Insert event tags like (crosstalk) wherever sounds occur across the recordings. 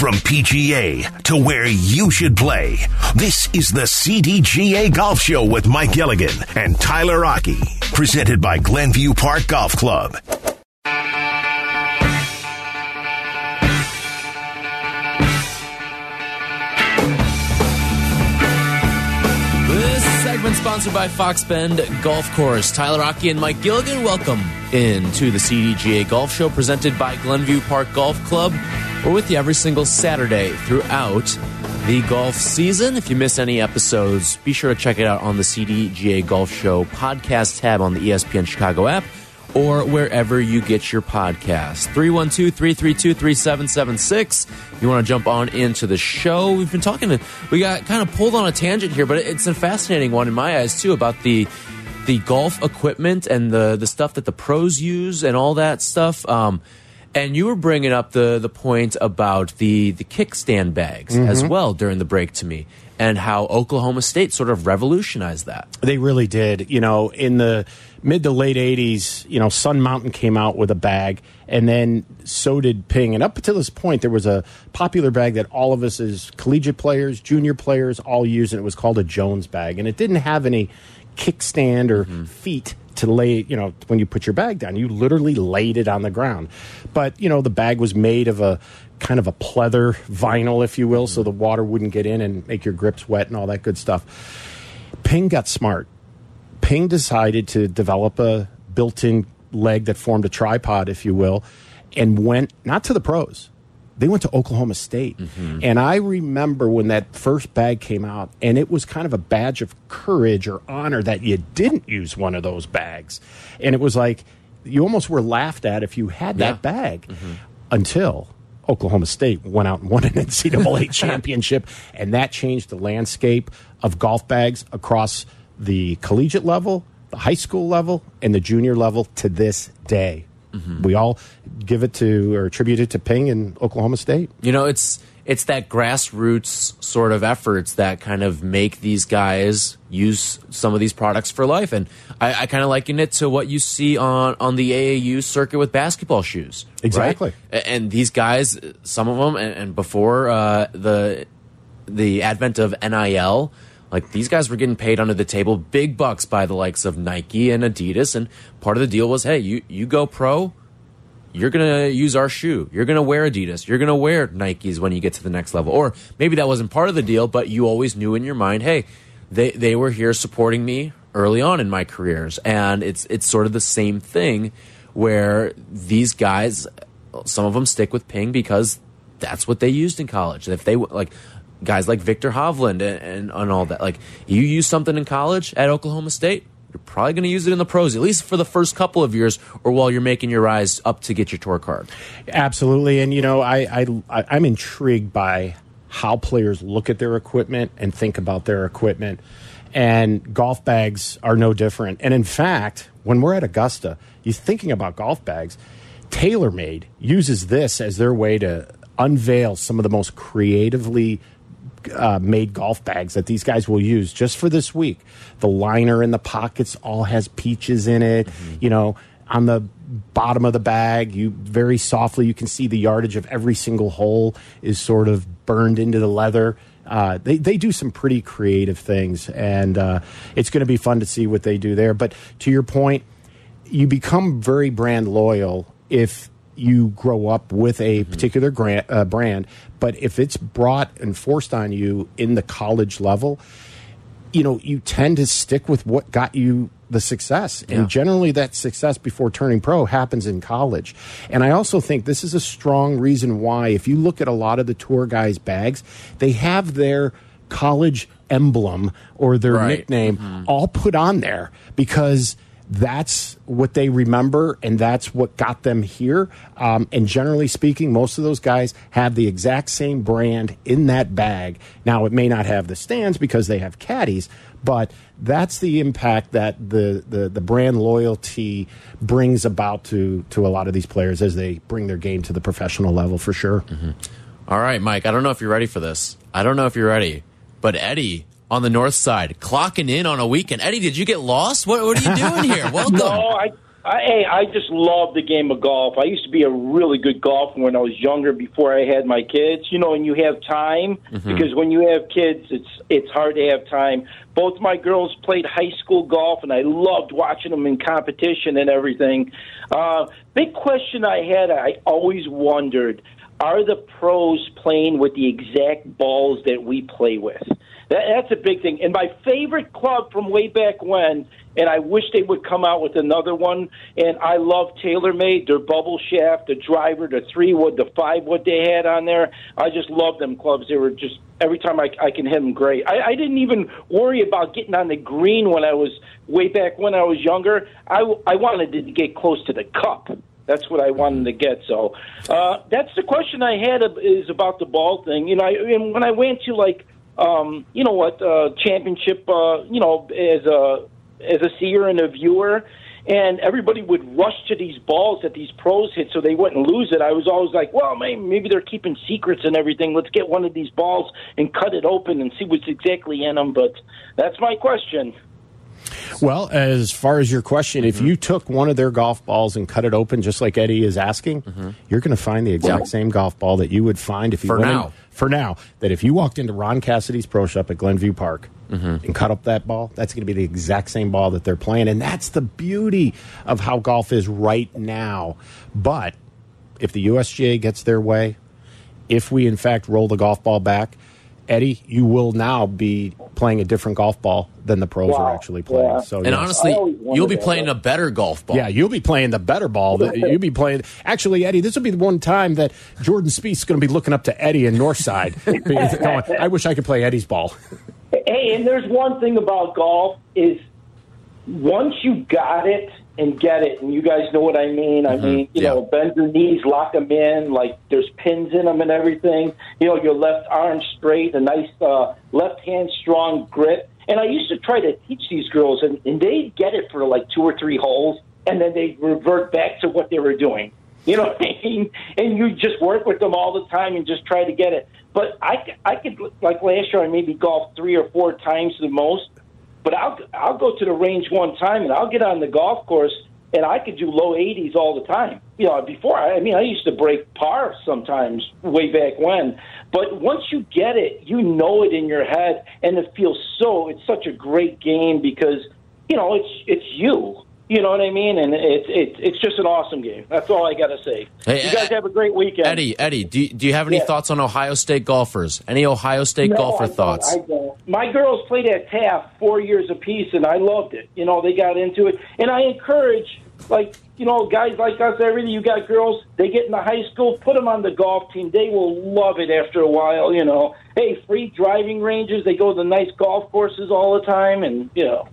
From PGA to where you should play, this is the CDGA Golf Show with Mike Gilligan and Tyler Rocky, presented by Glenview Park Golf Club. This segment sponsored by Fox Bend Golf Course. Tyler Rocky and Mike Gilligan, welcome into the CDGA Golf Show presented by Glenview Park Golf Club. We're with you every single Saturday throughout the golf season. If you miss any episodes, be sure to check it out on the CDGA Golf Show podcast tab on the ESPN Chicago app or wherever you get your podcasts. 312 332 3776. You want to jump on into the show? We've been talking we got kind of pulled on a tangent here, but it's a fascinating one in my eyes, too, about the the golf equipment and the the stuff that the pros use and all that stuff. Um, and you were bringing up the the point about the the kickstand bags as mm-hmm. well during the break to me, and how Oklahoma State sort of revolutionized that. They really did. You know, in the mid to late 80s, you know, Sun Mountain came out with a bag, and then so did Ping. And up until this point, there was a popular bag that all of us as collegiate players, junior players, all used, and it was called a Jones bag. And it didn't have any kickstand or mm-hmm. feet to lay, you know, when you put your bag down. You literally laid it on the ground. But, you know, the bag was made of a kind of a pleather vinyl, if you will, so mm-hmm. the water wouldn't get in and make your grips wet and all that good stuff. Ping got smart. Ping decided to develop a built in leg that formed a tripod, if you will, and went not to the pros. They went to Oklahoma State. Mm-hmm. And I remember when that first bag came out, and it was kind of a badge of courage or honor that you didn't use one of those bags. And it was like you almost were laughed at if you had that Yeah. bag mm-hmm. until Oklahoma State went out and won an (laughs) NCAA (laughs) championship, and that changed the landscape of golf bags across the collegiate level, the high school level, and the junior level to this day. We all give it to or attribute it to Ping and Oklahoma State. You know, it's it's that grassroots sort of efforts that kind of make these guys use some of these products for life, and I, I kind of liken it to what you see on on the AAU circuit with basketball shoes. Exactly. A- And these guys, some of them, and, and before uh, the the advent of NIL, like these guys were getting paid under the table big bucks by the likes of Nike and Adidas, and part of the deal was, hey, you you go pro, you're gonna use our shoe. You're gonna wear Adidas. You're gonna wear Nikes when you get to the next level. Or maybe that wasn't part of the deal, but you always knew in your mind, hey, they they were here supporting me early on in my careers, and it's it's sort of the same thing where these guys, some of them stick with Ping because that's what they used in college. If they like guys like Viktor Hovland and, and, and all that, like you use something in college at Oklahoma State, you're probably going to use it in the pros, at least for the first couple of years, or while you're making your rise up to get your tour card. Absolutely, and you know, I, I I'm intrigued by how players look at their equipment and think about their equipment, and golf bags are no different. And in fact, when we're at Augusta, you're thinking about golf bags. TaylorMade uses this as their way to unveil some of the most creatively uh, made golf bags that these guys will use just for this week. The liner in the pockets all has peaches in it. You know, on the bottom of the bag, you very softly you can see the yardage of every single hole is sort of burned into the leather. Uh, they they do some pretty creative things, and uh, it's going to be fun to see what they do there. But to your point, you become very brand loyal if you grow up with a particular grant, uh, brand. But if it's brought and forced on you in the college level, you know, you tend to stick with what got you the success. Yeah. And generally, that success before turning pro happens in college. And I also think this is a strong reason why, if you look at a lot of the tour guys' bags, they have their college emblem or their Right. nickname all put on there because that's what they remember and that's what got them here. Um, and generally speaking, most of those guys have the exact same brand in that bag. Now, it may not have the stands because they have caddies, but that's the impact that the, the, the brand loyalty brings about to, to a lot of these players as they bring their game to the professional level for sure. All right, Mike, I don't know if you're ready for this. I don't know if you're ready, but Eddie on the north side clocking in on a weekend. Eddie, did you get lost? What, what are you doing here? (laughs) Welcome. No, I I, hey, I just love the game of golf. I used to be a really good golfer when I was younger, before I had my kids. You know, and you have time Mm-hmm. because when you have kids, it's it's hard to have time. Both my girls played high school golf, and I loved watching them in competition and everything. Uh, big question I had, I always wondered: Are the pros playing with the exact balls that we play with? That, that's a big thing. And my favorite club from way back when, and I wish they would come out with another one. And I love TaylorMade, their bubble shaft, the driver, the three wood, the five wood they had on there. I just love them clubs. They were just every time I, I can hit them great. I, I didn't even worry about getting on the green when I was way back when I was younger. I, I wanted to get close to the cup. That's what I wanted to get. So uh, that's the question I had is about the ball thing. You know, I, and when I went to like um, you know what, uh, championship, uh, you know, as a as a seer and a viewer, and everybody would rush to these balls that these pros hit so they wouldn't lose it. I was always like, well, maybe, maybe they're keeping secrets and everything. Let's get one of these balls and cut it open and see what's exactly in them. But that's my question. Well, as far as your question, if mm-hmm. you took one of their golf balls and cut it open, just like Eddie is asking, mm-hmm. you're going to find the exact same golf ball that you would find if you For went in- now. for now, that if you walked into Ron Cassidy's pro shop at Glenview Park mm-hmm. and cut up that ball, that's going to be the exact same ball that they're playing, and that's the beauty of how golf is right now. But if the USGA gets their way, if we in fact roll the golf ball back, Eddie, you will now be playing a different golf ball than the pros are actually playing. Yeah. So And yes. honestly, I always wondered you'll be that. playing a better golf ball. yeah, you'll be playing the better ball. that- (laughs) You'll be playing. Actually, Eddie, this will be the one time that Jordan Spieth's going to be looking up to Eddie in Northside. (laughs) Because going, I wish I could play Eddie's ball. Hey, and there's one thing about golf is once you got it and get it, and you guys know what I mean. I mean, you yeah. know, bend your knees, lock them in, like there's pins in them and everything. You know, your left arm straight, a nice uh, left hand strong grip. And I used to try to teach these girls, and, and they'd get it for like two or three holes, and then they'd revert back to what they were doing. You know (laughs) what I mean? And you just work with them all the time and just try to get it. But I, c- I could, like last year, I maybe golfed three or four times the most. But I'll, I'll go to the range one time and I'll get on the golf course and I could do low 80s all the time. You know, before, I mean, I used to break par sometimes way back when. But once you get it, you know it in your head and it feels so, it's such a great game because, you know, it's, it's you. You know what I mean? And it's it's it's just an awesome game. That's all I got to say. Hey, you guys uh, have a great weekend. Eddie, Eddie, do you, do you have any Yeah. thoughts on Ohio State golfers? Any Ohio State No, golfer I thoughts? I don't. My girls played at Taft four years apiece, and I loved it. You know, they got into it, and I encourage, like, you know, guys like us, everything. You got girls, they get into high school, put them on the golf team. They will love it after a while. You know, hey, free driving ranges. They go to the nice golf courses all the time, and you know.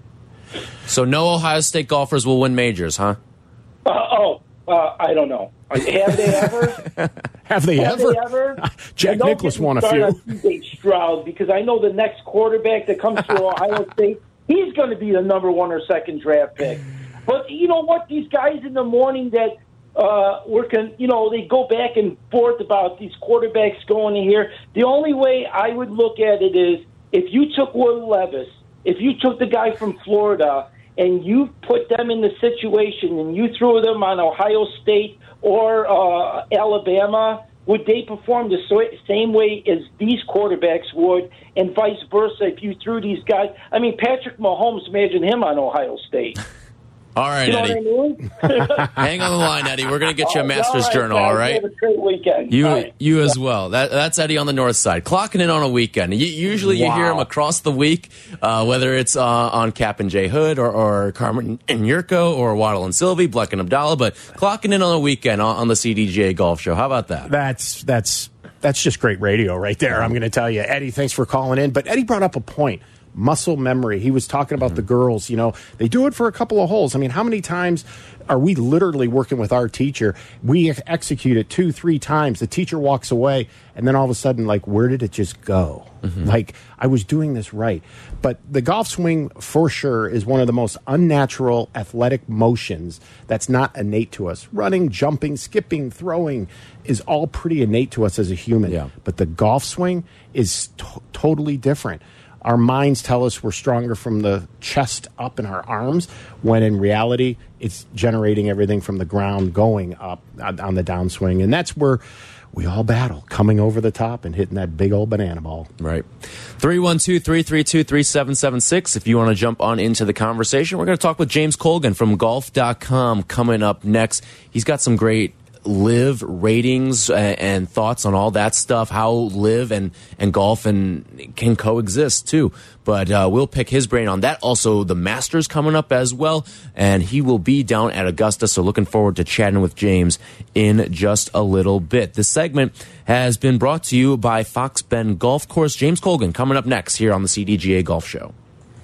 So no Ohio State golfers will win majors, huh? Uh, oh, uh, I don't know. Have they ever? (laughs) Have they Have ever? they ever? (laughs) Jack And don't Nicklaus get won a few. CJ Stroud because I know the next quarterback that comes to (laughs) Ohio State, he's going to be the number one or second draft pick. But you know what? These guys in the morning that uh, work, on, you know, they go back and forth about these quarterbacks going in here. The only way I would look at it is if you took Will Levis, if you took the guy from Florida and you put them in the situation and you threw them on Ohio State or uh, Alabama, would they perform the so- same way as these quarterbacks would, and vice versa? If you threw these guys, I mean, Patrick Mahomes, imagine him on Ohio State. (laughs) All right, You know Eddie. what I mean? (laughs) Hang on the line, Eddie. We're going to get you a Masters right, Journal, all right? Have a great weekend. You All right. you as well. That, that's Eddie on the north side, clocking in on a weekend. You, usually you hear him across the week, uh, whether it's uh, on Kap and J Hood or, or Carmen and Jurko or Waddle and Silvy, Bleck and Abdallah, but clocking in on a weekend on, on the CDGA Golf Show. How about that? That's that's that's just great radio right there. I'm going to tell you, Eddie. Thanks for calling in. But Eddie brought up a point: muscle memory. He was talking about the girls. You know, they do it for a couple of holes. I mean, how many times are we literally working with our teacher? We execute it two, three times. The teacher walks away, and then all of a sudden, like, where did it just go? Mm-hmm. Like, I was doing this right. But the golf swing, for sure, is one of the most unnatural athletic motions that's not innate to us. Running, jumping, skipping, throwing is all pretty innate to us as a human. Yeah. But the golf swing is to- totally different. Our minds tell us we're stronger from the chest up in our arms, when in reality, it's generating everything from the ground going up uh, on the downswing. And that's where we all battle coming over the top and hitting that big old banana ball. Right. 312 332 3776. If you want to jump on into the conversation, we're going to talk with James Colgan from golf.com coming up next. He's got some great LIV ratings and, and, thoughts on all that stuff, how LIV and, and golf and can coexist too. But uh, we'll pick his brain on that. Also, the Masters coming up as well, and he will be down at Augusta. So looking forward to chatting with James in just a little bit. This segment has been brought to you by Fox Bend Golf Course. James Colgan coming up next here on the CDGA Golf Show.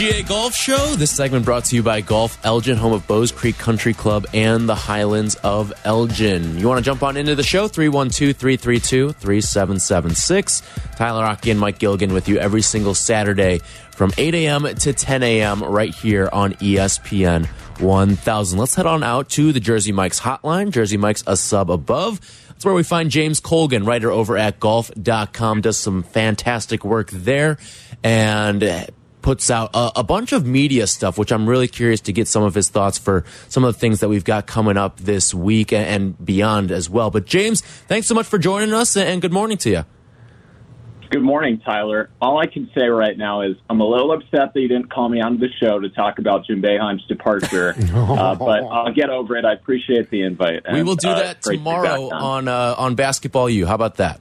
CDGA Golf Show. This segment brought to you by Golf Elgin, home of Bowes Creek Country Club and the Highlands of Elgin. You want to jump on into the show? 312 332 3776. Tyler Rocky and Mike Gilligan with you every single Saturday from 8 a.m. to 10 a.m. right here on ESPN 1000. Let's head on out to the Jersey Mike's hotline. Jersey Mike's a sub above. That's where we find James Colgan, writer over at golf.com, does some fantastic work there. And puts out a, a, bunch of media stuff, which I'm really curious to get some of his thoughts for some of the things that we've got coming up this week and, and beyond as well. But James, thanks so much for joining us and good morning to you. Good morning, Tyler. All I can say right now is I'm a little upset that you didn't call me on the show to talk about Jim Boeheim's departure, (laughs) uh, but I'll get over it. I appreciate the invite. And, we will do uh, that tomorrow on uh, on Basketball U. How about that?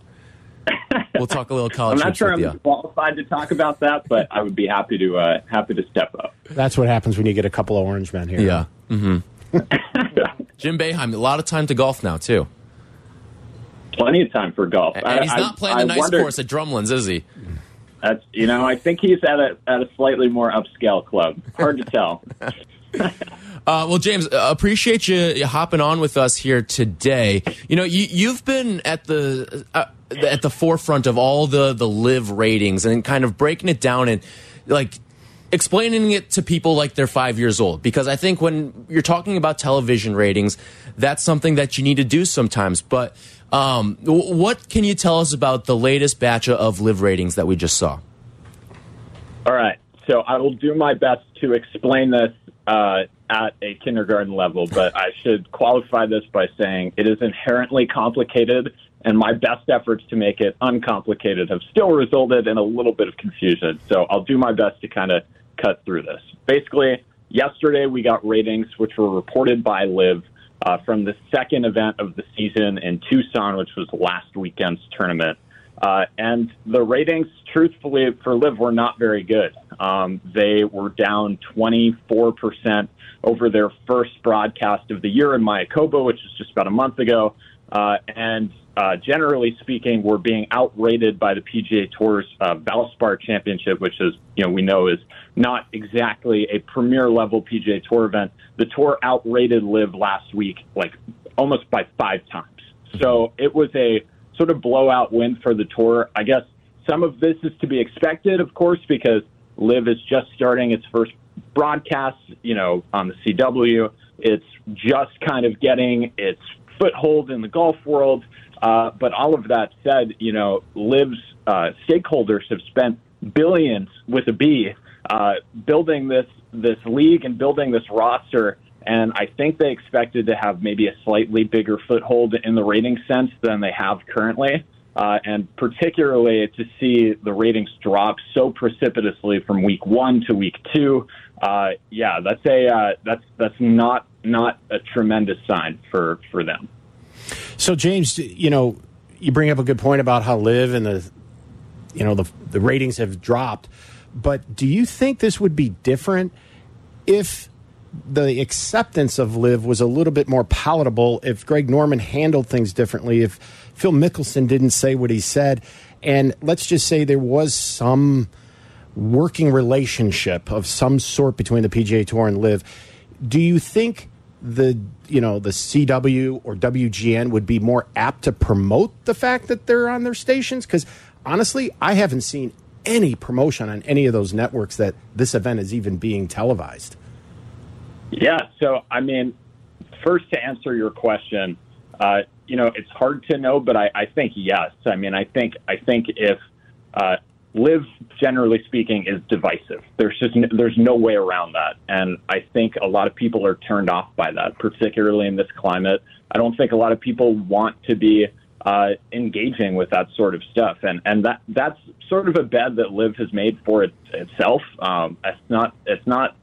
We'll talk a little college. I'm not sure I'm you. qualified to talk about that, but I would be happy to uh, happy to step up. That's what happens when you get a couple of orange men here. Yeah. Mm-hmm. (laughs) Jim Boeheim, a lot of time to golf now too. Plenty of time for golf. And I, he's not playing I, the nice wondered, course at Drumlins, is he? That's you know, I think he's at a at a slightly more upscale club. Hard to tell. (laughs) Uh, well, James, uh, appreciate you hopping on with us here today. You know, you, have been at the uh, at the forefront of all the the LIV ratings and kind of breaking it down and like explaining it to people like they're five years old. Because I think when you're talking about television ratings, that's something that you need to do sometimes. But um, what can you tell us about the latest batch of LIV ratings that we just saw? All right. So I will do my best to explain this uh, at a kindergarten level, but I should qualify this by saying it is inherently complicated, and my best efforts to make it uncomplicated have still resulted in a little bit of confusion. So I'll do my best to kind of cut through this. Basically, yesterday we got ratings which were reported by LIV uh, from the second event of the season in Tucson, which was last weekend's tournament. Uh, and the ratings, truthfully, for LIV were not very good. Um, they were down 24% over their first broadcast of the year in Mayakoba, which was just about a month ago. Uh, and uh, generally speaking, we're being outrated by the PGA Tour's uh, Valspar Championship, which is, you know, we know is not exactly a premier level PGA Tour event. The tour outrated LIV last week, like almost by five times. So it was a sort of blowout win for the tour. I guess some of this is to be expected, of course, because LIV is just starting its first broadcast, you know, on the CW. It's just kind of getting its foothold in the golf world. Uh, but all of that said, you know, LIV's uh, stakeholders have spent billions with a B uh, building this this league and building this roster and I think they expected to have maybe a slightly bigger foothold in the rating sense than they have currently. Uh, and particularly to see the ratings drop so precipitously from week one to week two, uh, yeah, that's a uh, that's that's not not a tremendous sign for for them. So, James, you know, you bring up a good point about how LIV and the, you know, the the ratings have dropped. But do you think this would be different if the acceptance of LIV was a little bit more palatable? If Greg Norman handled things differently? If Phil Mickelson didn't say what he said, and let's just say there was some working relationship of some sort between the PGA Tour and LIV. Do you think the you know the CW or WGN would be more apt to promote the fact that they're on their stations? Because honestly, I haven't seen any promotion on any of those networks that this event is even being televised. Yeah. So, I mean, first to answer your question, uh, you know, it's hard to know, but I, I think yes. I mean, I think I think if uh, LIV, generally speaking, is divisive. There's just there's no way around that, and I think a lot of people are turned off by that, particularly in this climate. I don't think a lot of people want to be uh, engaging with that sort of stuff, and and that that's sort of a bed that LIV has made for it, itself. Um, it's not it's not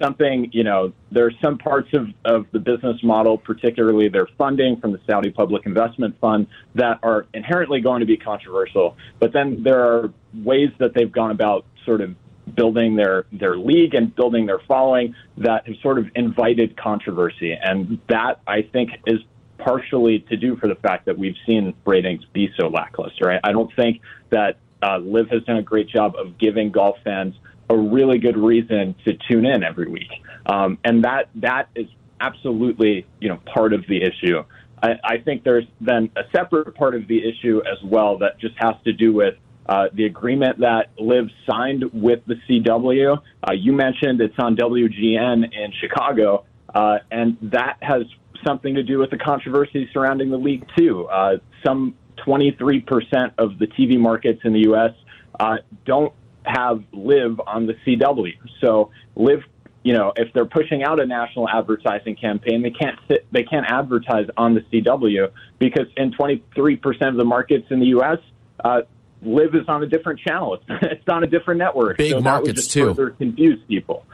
something, you know, there are some parts of, of the business model, particularly their funding from the Saudi Public Investment Fund, that are inherently going to be controversial. But then there are ways that they've gone about sort of building their, their league and building their following that have sort of invited controversy. And that, I think, is partially to do for the fact that we've seen ratings be so lackluster. Right? I don't think that uh, LIV has done a great job of giving golf fans a really good reason to tune in every week. Um, and that that is absolutely you know part of the issue. I, I think there's then a separate part of the issue as well that just has to do with uh, the agreement that LIV signed with the CW. Uh, you mentioned it's on WGN in Chicago, uh, and that has something to do with the controversy surrounding the league too. Uh, some 23% of the TV markets in the U.S. Uh, don't have LIV on the CW. So LIV, you know, if they're pushing out a national advertising campaign, they can't sit, they can't advertise on the CW because in 23% of the markets in the U.S., uh, LIV is on a different channel. (laughs) It's, it's on a different network. Big so markets too. Further confuse people.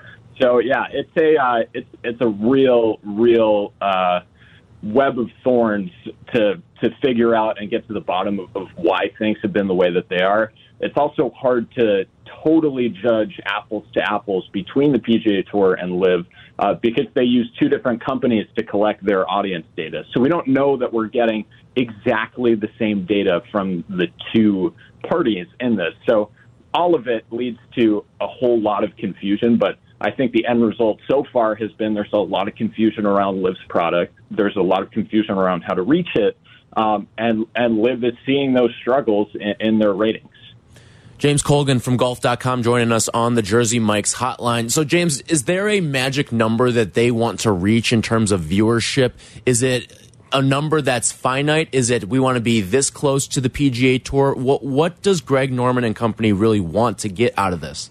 So yeah, it's a uh, it's it's a real real uh, web of thorns to to figure out and get to the bottom of, of why things have been the way that they are. It's also hard to totally judge apples to apples between the PGA Tour and LIV uh, because they use two different companies to collect their audience data. So we don't know that we're getting exactly the same data from the two parties in this. So all of it leads to a whole lot of confusion, but I think the end result so far has been there's a lot of confusion around LIV's product. There's a lot of confusion around how to reach it. Um, and, and LIV is seeing those struggles in, in their ratings. James Colgan from golf.com joining us on the Jersey Mike's hotline. So, James, is there a magic number that they want to reach in terms of viewership? Is it a number that's finite? Is it we want to be this close to the PGA Tour? What, what does Greg Norman and company really want to get out of this?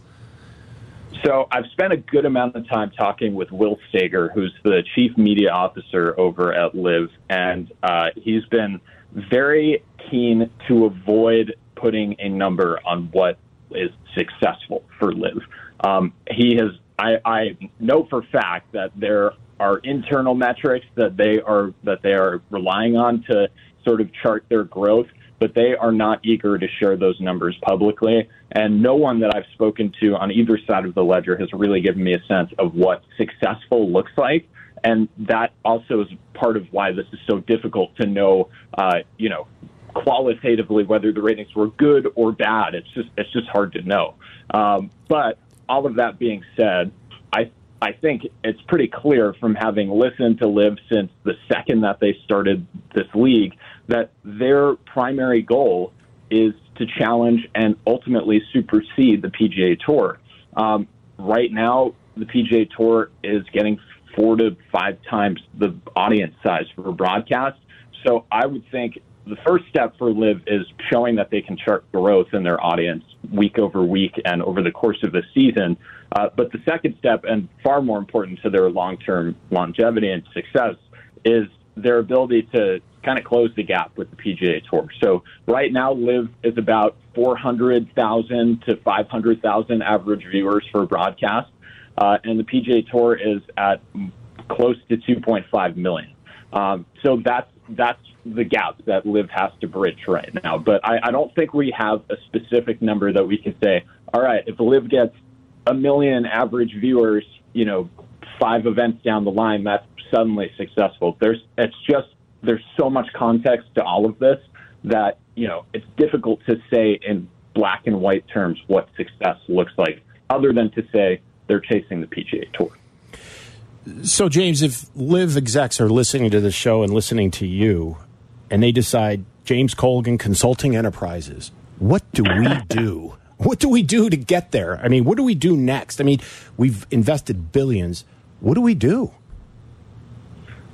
So I've spent a good amount of time talking with Will Staeger, who's the chief media officer over at LIV, and uh, he's been very keen to avoid putting a number on what is successful for LIV. Um, he has. I, I know for fact that there are internal metrics that they are that they are relying on to sort of chart their growth, but they are not eager to share those numbers publicly. And no one that I've spoken to on either side of the ledger has really given me a sense of what successful looks like. And that also is part of why this is so difficult to know, uh, you know, qualitatively whether the ratings were good or bad. It's just it's just hard to know. Um, but all of that being said, I I think it's pretty clear from having listened to LIV since the second that they started this league that their primary goal is to challenge and ultimately supersede the PGA Tour. Um, right now, the PGA Tour is getting four to five times the audience size for a broadcast. So I would think the first step for LIV is showing that they can chart growth in their audience week over week and over the course of the season. Uh, but the second step, and far more important to their long term longevity and success, is their ability to kind of close the gap with the PGA Tour. So right now, LIV is about 400,000 to 500,000 average viewers for broadcast, uh, and the PGA Tour is at close to 2.5 million. Um, so that's that's the gap that LIV has to bridge right now. But I, I don't think we have a specific number that we can say. All right, if LIV gets a million average viewers, you know, five events down the line, that's suddenly successful. There's it's just there's so much context to all of this that you know it's difficult to say in black and white terms what success looks like, other than to say they're chasing the PGA Tour. So, James, if LIV execs are listening to the show and listening to you, and they decide James Colgan Consulting Enterprises, what do we (laughs) do? What do we do to get there? I mean, what do we do next? I mean, we've invested billions. What do we do?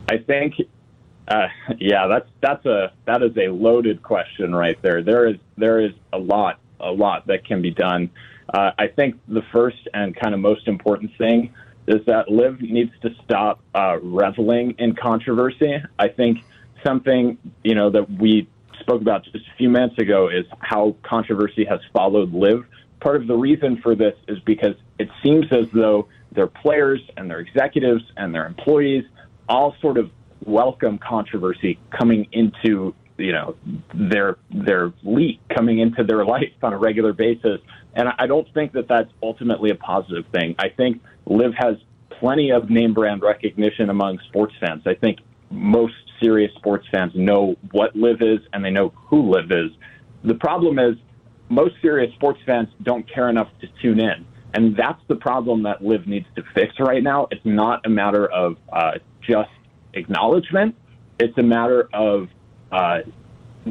I think, uh, yeah, that's that's a that is a loaded question right there. There is there is a lot a lot that can be done. Uh, I think the first and kind of most important thing is that LIV needs to stop uh, reveling in controversy. I think something you know that we spoke about just a few minutes ago is how controversy has followed LIV. Part of the reason for this is because it seems as though their players and their executives and their employees all sort of welcome controversy coming into you know their their league coming into their life on a regular basis and I don't think that that's ultimately a positive thing. I think LIV has plenty of name brand recognition among sports fans. I think most serious sports fans know what LIV is and they know who LIV is. The problem is most serious sports fans don't care enough to tune in. And that's the problem that LIV needs to fix right now. It's not a matter of uh, just acknowledgement. It's a matter of uh,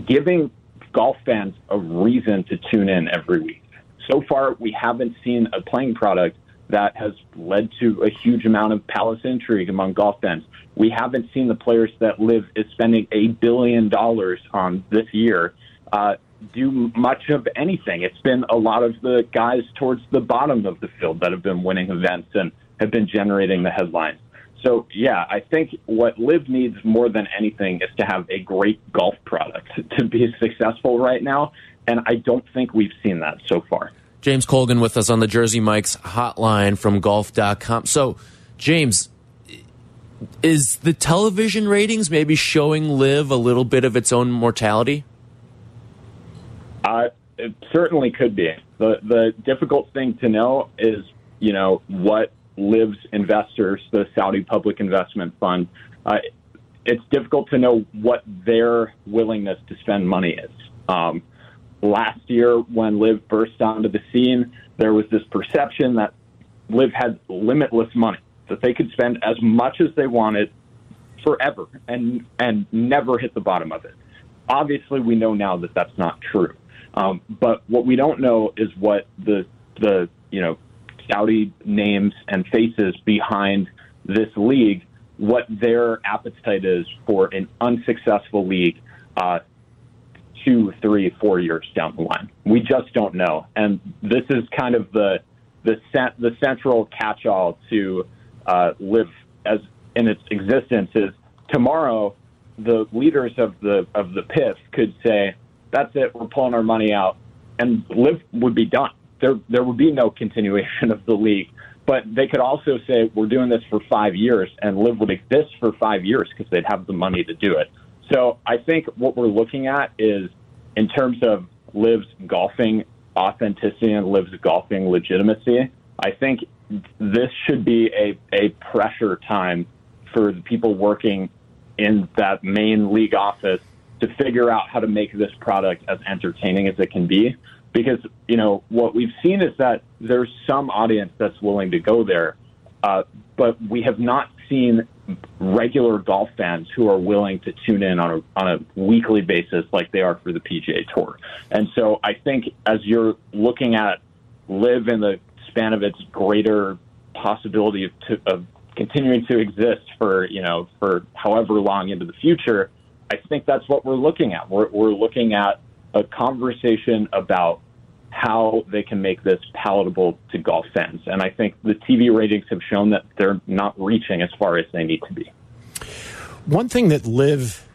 giving golf fans a reason to tune in every week. So far, we haven't seen a playing product that has led to a huge amount of palace intrigue among golf fans. We haven't seen the players that LIV is spending a billion dollars on this year uh, do much of anything. It's been a lot of the guys towards the bottom of the field that have been winning events and have been generating the headlines. So, yeah, I think what LIV needs more than anything is to have a great golf product (laughs) to be successful right now. And I don't think we've seen that so far. James Colgan with us on the Jersey Mike's hotline from golf.com. So, James, is the television ratings maybe showing LIV a little bit of its own mortality? Uh, it certainly could be. The the difficult thing to know is, you know, what LIV's investors, the Saudi Public Investment Fund, uh, it's difficult to know what their willingness to spend money is. Um, last year, when LIV burst onto the scene, there was this perception that LIV had limitless money, that they could spend as much as they wanted forever and and never hit the bottom of it. Obviously, we know now that that's not true. Um, but what we don't know is what the the you know Saudi names and faces behind this league, what their appetite is for an unsuccessful league uh, two, three, four years down the line. We just don't know, and this is kind of the the the central catch-all to uh, LIV as in its existence is tomorrow. The leaders of the of the PIF could say, "That's it, we're pulling our money out," and LIV would be done there there would be no continuation of the league. But they could also say we're doing this for five years, and LIV would exist for five years because they'd have the money to do it. So I think what we're looking at is, in terms of LIV's golfing authenticity and LIV's golfing legitimacy, I think this should be a, a pressure time for the people working in that main league office to figure out how to make this product as entertaining as it can be. Because you know what we've seen is that there's some audience that's willing to go there, uh, but we have not seen regular golf fans who are willing to tune in on a on a weekly basis like they are for the PGA Tour. And so I think as you're looking at LIV in the span of its greater possibility of, to, of continuing to exist for you know for however long into the future, I think that's what we're looking at. We're, we're looking at a conversation about how they can make this palatable to golf fans. And I think the TV ratings have shown that they're not reaching as far as they need to be. One thing that LIV,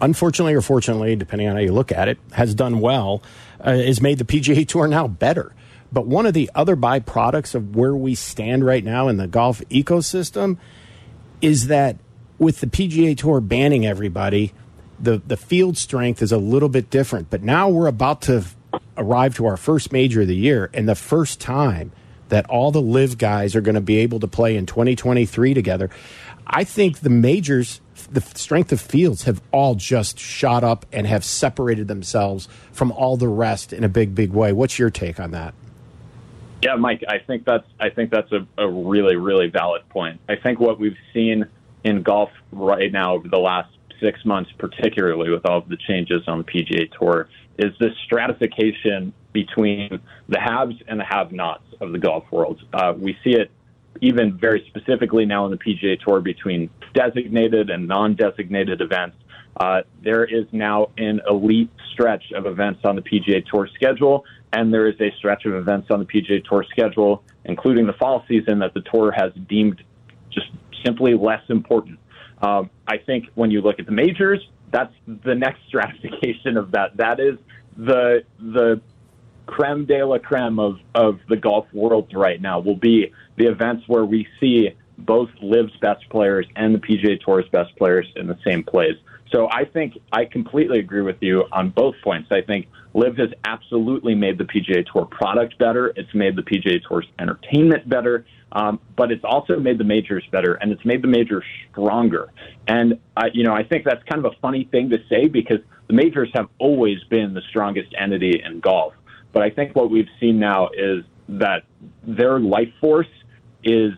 unfortunately or fortunately, depending on how you look at it, has done well uh, is made the PGA Tour now better. But one of the other byproducts of where we stand right now in the golf ecosystem is that with the PGA Tour banning everybody, the the field strength is a little bit different. But now we're about to arrive to our first major of the year, and the first time that all the LIV guys are going to be able to play in 2023 together. I think the majors, the strength of fields have all just shot up and have separated themselves from all the rest in a big, big way. What's your take on that? Yeah, Mike, I think that's I think that's a, a really, really valid point. I think what we've seen in golf right now over the last six months, particularly with all of the changes on the PGA Tour, is this stratification between the haves and the have-nots of the golf world. Uh, we see it even very specifically now in the PGA Tour between designated and non-designated events. Uh, there is now an elite stretch of events on the PGA Tour schedule, and there is a stretch of events on the PGA Tour schedule, including the fall season, that the Tour has deemed just simply less important. Um, I think when you look at the majors, that's the next (laughs) stratification of that. That is the the creme de la creme of, of the golf world right now will be the events where we see both LIV's best players and the PGA Tour's best players in the same place. So I think I completely agree with you on both points. I think LIV has absolutely made the PGA Tour product better. It's made the PGA Tour's entertainment better, um, but it's also made the majors better, and it's made the majors stronger. And uh, you know, I think that's kind of a funny thing to say because the majors have always been the strongest entity in golf. But I think what we've seen now is that their life force is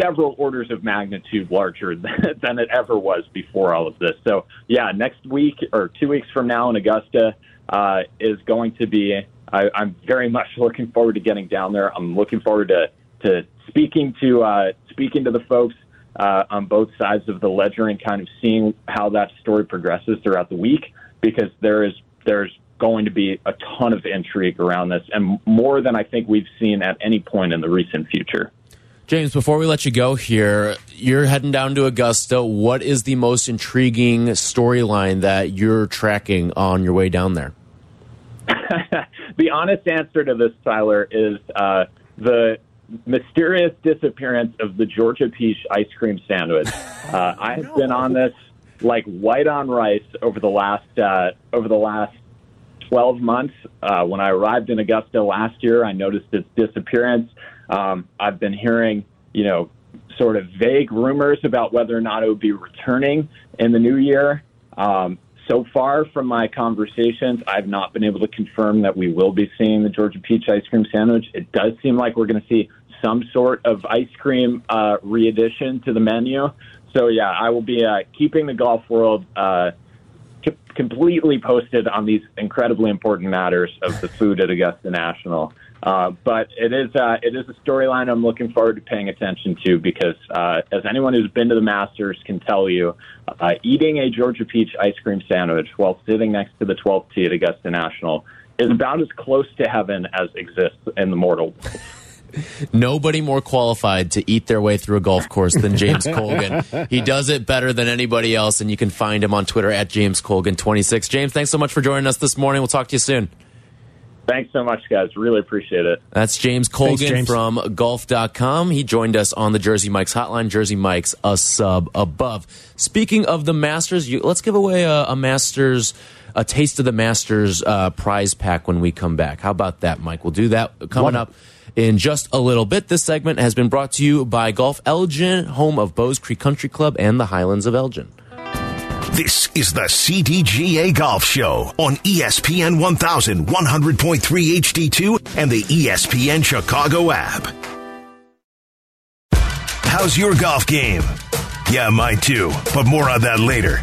several orders of magnitude larger (laughs) than, it ever was before all of this. So, yeah, next week or two weeks from now in Augusta uh, is going to be. I, I'm very much (laughs) looking forward to getting down there. I'm looking forward to to speaking to uh, speaking to the folks uh, on both sides of the ledger and kind of seeing how that story progresses throughout the week because there is there's going to be a ton of intrigue around this and more than I think we've seen at any point in the recent future. James, before we let you go here, you're heading down to Augusta. What is the most intriguing storyline that you're tracking on your way down there? (laughs) the honest answer to this, Tyler, is uh, the mysterious disappearance of the Georgia Peach ice cream sandwich. (laughs) Uh, I have been on this like white on rice over the last uh, over the last 12 months. Uh, when I arrived in Augusta last year, I noticed its disappearance. Um, I've been hearing, you know, sort of vague rumors about whether or not it would be returning in the new year. Um, so far from my conversations, I've not been able to confirm that we will be seeing the Georgia Peach ice cream sandwich. It does seem like we're going to see some sort of ice cream uh, re-addition to the menu. So yeah, I will be uh, keeping the golf world uh, completely posted on these incredibly important matters of the food at Augusta National. Uh, but it is uh, it is a storyline I'm looking forward to paying attention to because uh, as anyone who's been to the Masters can tell you, uh, eating a Georgia peach ice cream sandwich while sitting next to the 12th tee at Augusta National is about as close to heaven as exists in the mortal world. Nobody more qualified to eat their way through a golf course than James (laughs) Colgan. He does it better than anybody else, and you can find him on Twitter at James Colgan26. James, thanks so much for joining us this morning. We'll talk to you soon. Thanks so much, guys. Really appreciate it. That's James Colgan Thanks, James. from golf.com. He joined us on the Jersey Mike's hotline. Jersey Mike's a sub above. Speaking of the Masters, you, let's give away a, a, Masters, a taste of the Masters uh, prize pack when we come back. How about that, Mike? We'll do that coming up in just a little bit. This segment has been brought to you by Golf Elgin, home of Bowes Creek Country Club and the Highlands of Elgin. This is the CDGA Golf Show on ESPN 1100.3 HD2 and the ESPN Chicago app. How's your golf game? Yeah, mine too, but more on that later.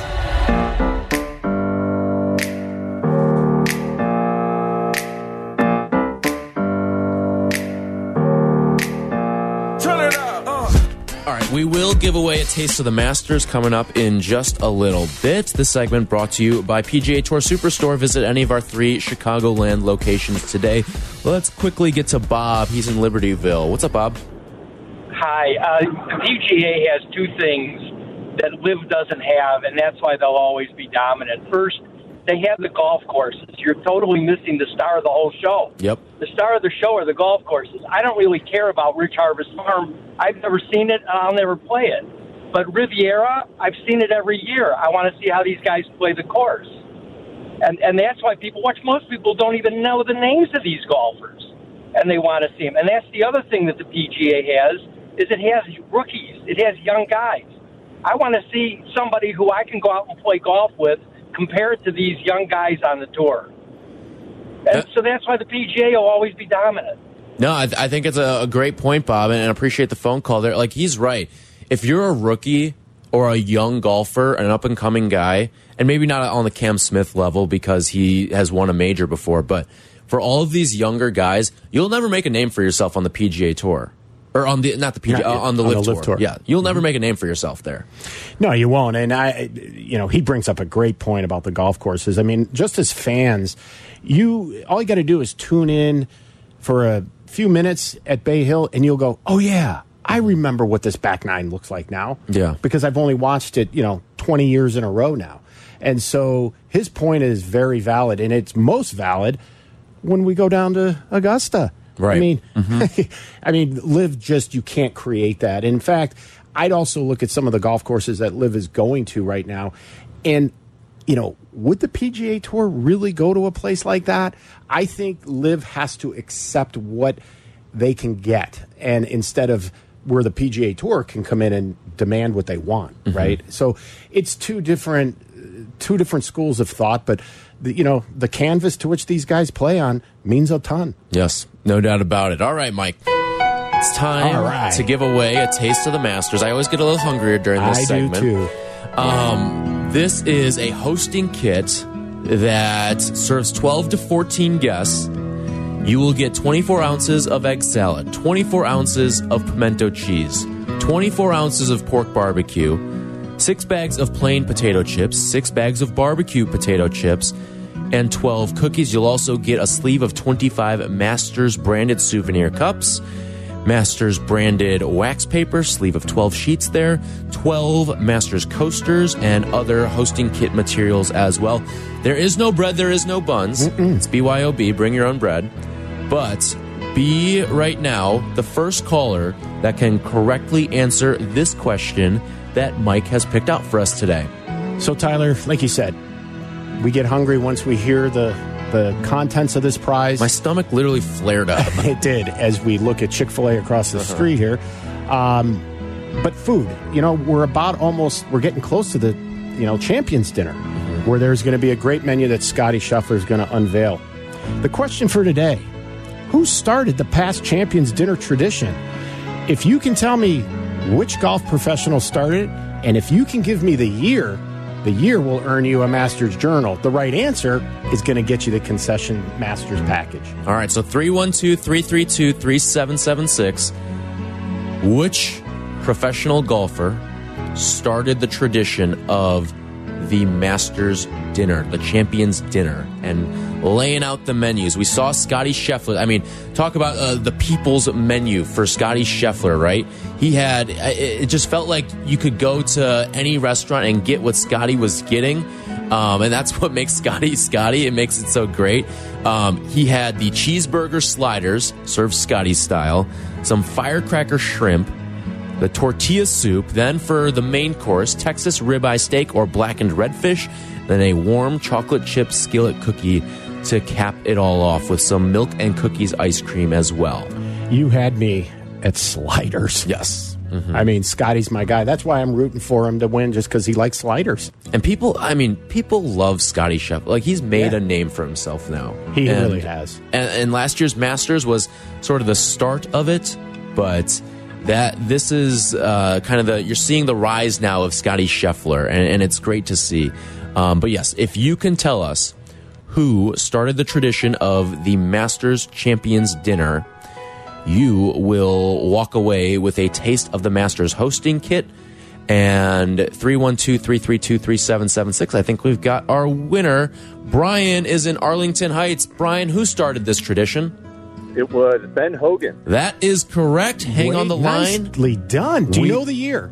Will give away a taste of the Masters coming up in just a little bit. This segment brought to you by PGA Tour Superstore. Visit any of our three Chicagoland locations today. Let's quickly get to Bob. He's in Libertyville. What's up, Bob? Hi. Uh, PGA has two things that LIV doesn't have, and that's why they'll always be dominant. First, they have the golf courses. You're totally missing the star of the whole show. Yep. The star of the show are the golf courses. I don't really care about Rich Harvest Farm. I've never seen it, and I'll never play it. But Riviera, I've seen it every year. I want to see how these guys play the course. And, and that's why people watch. Most people don't even know the names of these golfers, and they want to see them. And that's the other thing that the PGA has is it has rookies. It has young guys. I want to see somebody who I can go out and play golf with compared to these young guys on the tour. And so that's why the PGA will always be dominant. No, I, th I think it's a, a, great point, Bob, and I appreciate the phone call there. Like, he's right. If you're a rookie or a young golfer, an up and coming guy, and maybe not on the Cam Smith level because he has won a major before, but for all of these younger guys, you'll never make a name for yourself on the PGA Tour or on the not the PGA uh, on the, on LIV, the tour. tour. Yeah, you'll never mm -hmm. make a name for yourself there. No, you won't. And I, you know, he brings up a great point about the golf courses. I mean, just as fans, you all you got to do is tune in for a few minutes at Bay Hill, and you'll go, "Oh yeah, I remember what this back nine looks like now." Yeah, because I've only watched it, you know, twenty years in a row now. And so his point is very valid, and it's most valid when we go down to Augusta Right. I mean, mm -hmm. (laughs) I mean, LIV just you can't create that. In fact, I'd also look at some of the golf courses that LIV is going to right now, and you know, would the PGA Tour really go to a place like that? I think LIV has to accept what they can get, and instead of where the PGA Tour can come in and demand what they want, mm -hmm. right? So it's two different two different schools of thought, but the, you know the canvas to which these guys play on means a ton. Yes, no doubt about it. All right, Mike. It's time right. to give away a taste of the Masters. I always get a little hungrier during this I segment. do too. Um, this is a hosting kit that serves 12 to 14 guests. You will get 24 ounces of egg salad, 24 ounces of pimento cheese, 24 ounces of pork barbecue, six bags of plain potato chips, six bags of barbecue potato chips, and 12 cookies. You'll also get a sleeve of 25 Masters branded souvenir cups. Masters branded wax paper, sleeve of 12 sheets there, 12 Masters coasters, and other hosting kit materials as well. There is no bread, there is no buns. Mm -mm. It's BYOB, bring your own bread. But be right now the first caller that can correctly answer this question that Mike has picked out for us today. So, Tyler, like you said, we get hungry once we hear the the contents of this prize. My stomach literally flared up. (laughs) it did as we look at Chick Fil A across the uh -huh. street here. Um, but food, you know, we're about almost we're getting close to the you know champions dinner, mm -hmm. where there's going to be a great menu that Scotty Scheffler is going to unveil. The question for today: Who started the past champions dinner tradition? If you can tell me which golf professional started it, and if you can give me the year, the year will earn you a Masters Journal. The right answer is going to get you the concession Masters package. All right, so 312 332 3776. Which professional golfer started the tradition of the Masters dinner, the Champions dinner, and laying out the menus. We saw Scotty Scheffler. I mean, talk about uh, the people's menu for Scotty Scheffler, right? He had, it just felt like you could go to any restaurant and get what Scotty was getting. Um, and that's (laughs) what makes Scotty Scotty. It makes it so great. Um, he had the cheeseburger sliders, served Scotty style, some firecracker shrimp, the tortilla soup, then for the main course, Texas ribeye steak or blackened redfish, then a warm chocolate chip skillet cookie to cap it all off with some milk and cookies ice cream as well. You had me at sliders. Yes. Mm -hmm. I mean, Scotty's my guy. That's why I'm rooting for him to win, just because he likes sliders. And people, I mean, people love Scotty Scheffler. Like he's made yeah. a name for himself now. He and, really has. And, and last year's Masters was sort of the start of it, but that this is uh, kind of the you're seeing the rise now of Scotty Scheffler, and, and it's great to see. Um, but yes, if you can tell us who started the tradition of the Masters Champions Dinner, you will walk away with a taste of the Masters hosting kit. And 312 332 3776. I think we've got our winner. Brian is in Arlington Heights. Brian, who started this tradition? it was Ben Hogan. That is correct. Hang on the line. Nicely done. Do We- you know the year?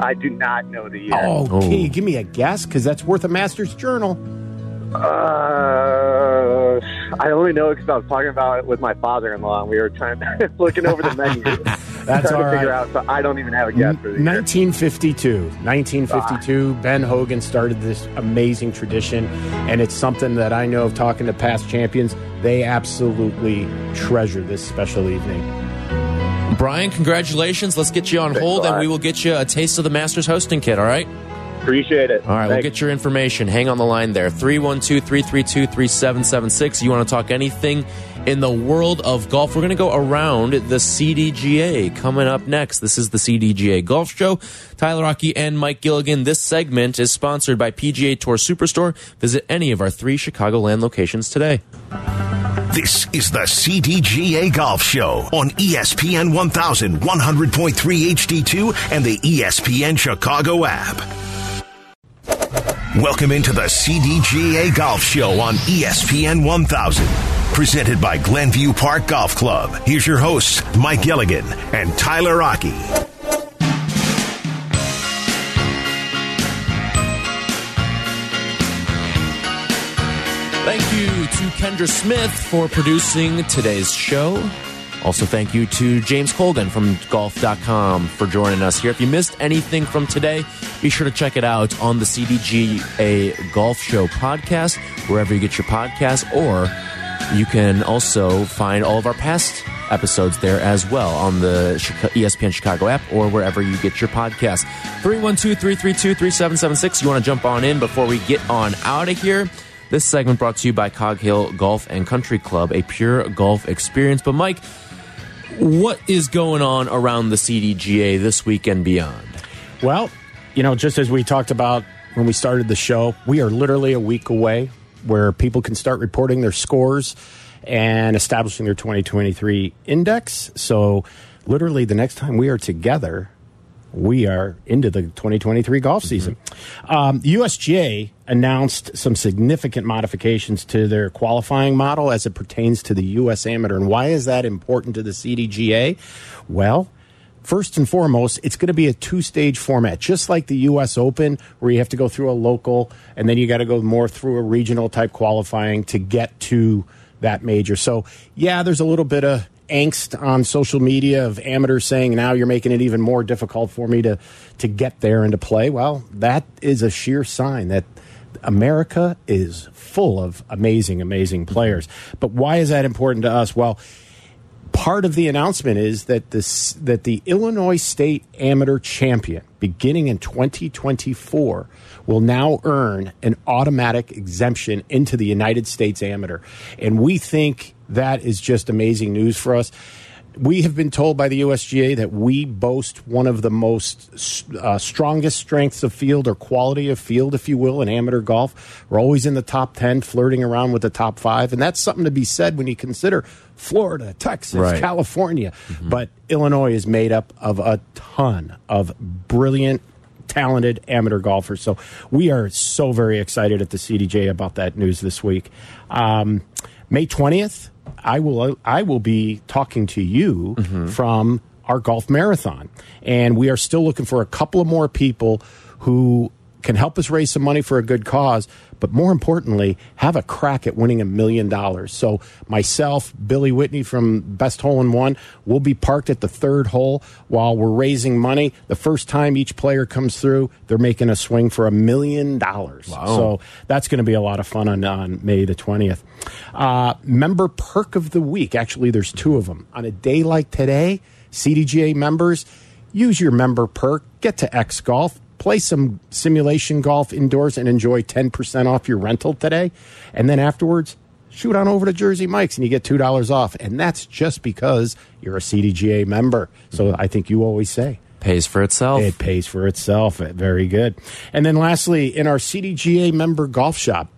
I do not know the year. Oh, Oh. can you give me a guess? Because that's worth a Master's Journal. Uh, I only know because I was talking about it with my father-in-law, and we were trying to (laughs) looking over the (laughs) menu. That's trying all to figure out. So I don't even have a guess for the year. 1952. 1952. Ben Hogan started this amazing tradition, and it's something that I know of talking to past champions. They absolutely treasure this special evening. Brian, congratulations. Let's get you on Thanks hold and we will get you a taste of the Masters hosting kit, all right? Appreciate it. All right, we'll get your information. Hang on the line there. 312 332 3776. You want to talk anything in the world of golf? We're going to go around the CDGA coming up next. This is the CDGA Golf Show. Tyler Rocky and Mike Gilligan. This segment is sponsored by PGA Tour Superstore. Visit any of our three Chicagoland locations today. This is the CDGA Golf Show on E ESPN 1100.3 HD2 and the E ESPN Chicago app. Welcome into the CDGA Golf Show on ESPN 1000. Presented by Glenview Park Golf Club. Here's your hosts, Mike Gilligan and Tyler Rocky. Thank you to Kendra Smith for producing today's show. Also, thank you to James Colgan from golf.com for joining us here. If you missed anything from today, be sure to check it out on the CDGA Golf Show podcast, wherever you get your podcasts, or you can also find all of our past episodes there as well on the ESPN Chicago app or wherever you get your podcast. 312 332 3776. You want to jump on in before we get on out of here? This segment brought to you by Cog Hill Golf and Country Club, a pure golf experience. But, Mike, what is going on around the CDGA this week and beyond? Well, you know, just as we talked about when we started the show, we are literally a week away where people can start reporting their scores and establishing their 2023 index. So, literally, the next time we are together, we are into the 2023 golf season. Um, USGA announced some significant modifications to their qualifying model as it pertains to the U.S. Amateur. And why is that important to the CDGA? Well, First and foremost, it's going to be a two stage format, just like the U.S. Open, where you have to go through a local and then you got to go more through a regional type qualifying to get to that major. So, yeah, there's a little bit of angst on social media of amateurs saying now you're making it even more difficult for me to to get there and to play. Well, that is a sheer sign that America is full of amazing, amazing players. But why is that important to us? Well, part of the announcement is that this that the Illinois State Amateur Champion, beginning in 2024, will now earn an automatic exemption into the United States Amateur, and we think that is just amazing news for us. We have been told by the USGA that we boast one of the most uh, strongest strengths of field or quality of field, if you will, in amateur golf. We're always in the top 10, flirting around with the top five. And that's something to be said when you consider Florida, Texas, Right. California. But Illinois is made up of a ton of brilliant, talented amateur golfers. So we are so very excited at the CDGA about that news this week. Um, May 20th, I will I will be talking to you mm-hmm. from our golf marathon, and we are still looking for a couple of more people who can help us raise some money for a good cause, but more importantly, have a crack at winning a million dollars. So myself, Billy Whitney from Best Hole in One, will be parked at the third hole while we're raising money. The first time each player comes through, they're making a swing for a million dollars. So that's going to be a lot of fun on, on May the 20th. Uh, member perk of the week. Actually, there's two of them. On a day like today, CDGA members, use your member perk, get to X Golf, play some simulation golf indoors, and enjoy 10% off your rental today. And then afterwards, shoot on over to Jersey Mike's and you get $2 off. And that's just because you're a CDGA member. So I think you always say, Pays for itself. it pays for itself. Very good. And then lastly, in our CDGA member golf shop,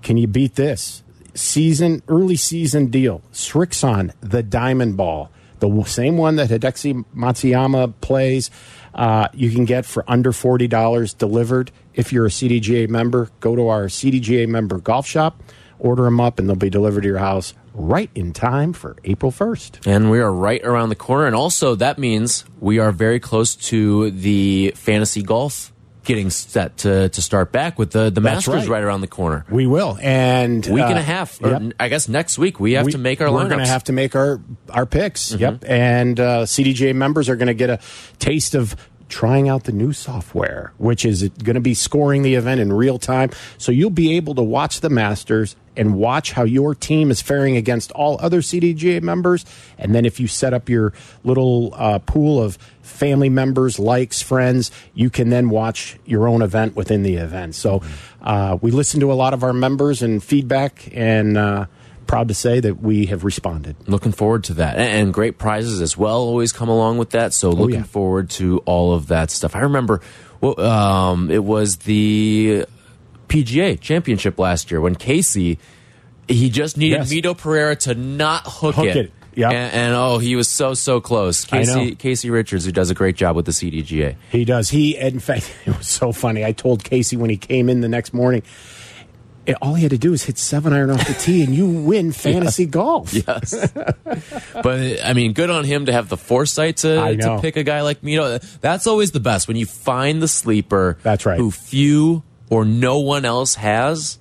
can you beat this? Season, early season deal. Srixon, the diamond ball. The same one that Hideki Matsuyama plays, uh, you can get for under $40 delivered. If you're a CDGA member, go to our CDGA member golf shop, order them up, and they'll be delivered to your house right in time for April 1st. And we are right around the corner. And also, that means we are very close to the fantasy golf getting set to, to start back with the, the That's Masters right. right. around the corner. We will. And Week and uh, a half. Or yep. I guess next week we have We- to make our We're. Going to have to make our our picks. Yep. And uh, CDGA members are going to get a taste of trying out the new software, which is going to be scoring the event in real time. So you'll be able to watch the Masters and watch how your team is faring against all other CDGA members. And then if you set up your little uh, pool of family members, likes, friends, you can then watch your own event within the event. So uh, we listen to a lot of our members and feedback and. Uh, proud to say that we have responded. Looking forward to that. And, great prizes as well always come along with that. So looking Oh, yeah. forward to all of that stuff. I remember well, um, it was the PGA championship last year when Casey, he just needed Yes. Mito Pereira to not hook, Hook it. it. Yep. And, and oh, he was so, so close. Casey. Casey Richards, who does a great job with the CDGA. He does. He, in fact, (laughs) it was so funny. I told Casey when he came in the next morning, it, all he had to do is hit seven iron off the tee, and you win (laughs) fantasy golf. Yes. but I mean, good on him to have the foresight to, to pick a guy like Mito. That's always the best when you find the sleeper. That's right. Who few or no one else has,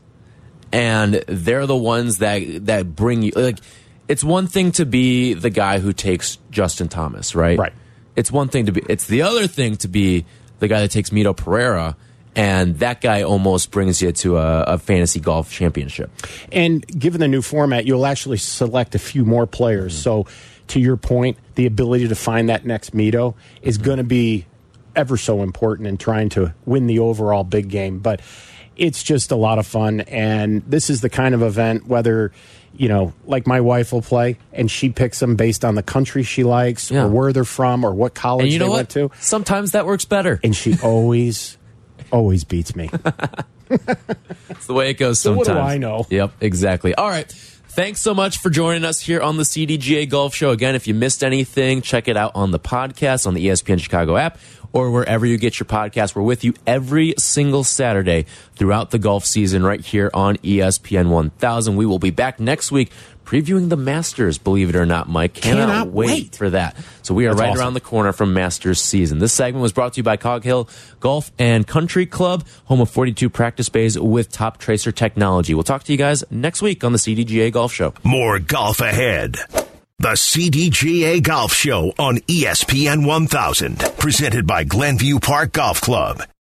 and they're the ones that that bring you. Like, it's one thing to be the guy who takes Justin Thomas, right? Right. It's one thing to be. It's the other thing to be the guy that takes Mito Pereira. And that guy almost brings you to a, a fantasy golf championship. And given the new format, you'll actually select a few more players. Mm-hmm. So, to your point, the ability to find that next Mito is Mm-hmm. going to be ever so important in trying to win the overall big game. But it's just a lot of fun. And this is the kind of event, whether, you know, like my wife will play and she picks them based on the country she likes Yeah. or where they're from or what college you know they what? went to. Sometimes that works better. And she (laughs) always, always beats me. (laughs) It's the way it goes sometimes. So what do I know? Yep, exactly. All right. Thanks so much for joining us here on the CDGA Golf Show. Again, if you missed anything, check it out on the podcast, on the ESPN Chicago app, or wherever you get your podcast. We're with you every single Saturday throughout the golf season right here on ESPN 1000. We will be back next week previewing the Masters, believe it or not, Mike. Cannot, Cannot wait, wait. for that. So we are That's right awesome. around the corner from Masters season. This segment was brought to you by Cog Hill Golf and Country Club, home of 42 practice bays with Toptracer technology. We'll talk to you guys next week on the CDGA Golf Show. More golf ahead. The CDGA Golf Show on E ESPN 1000, presented by Glenview Park Golf Club.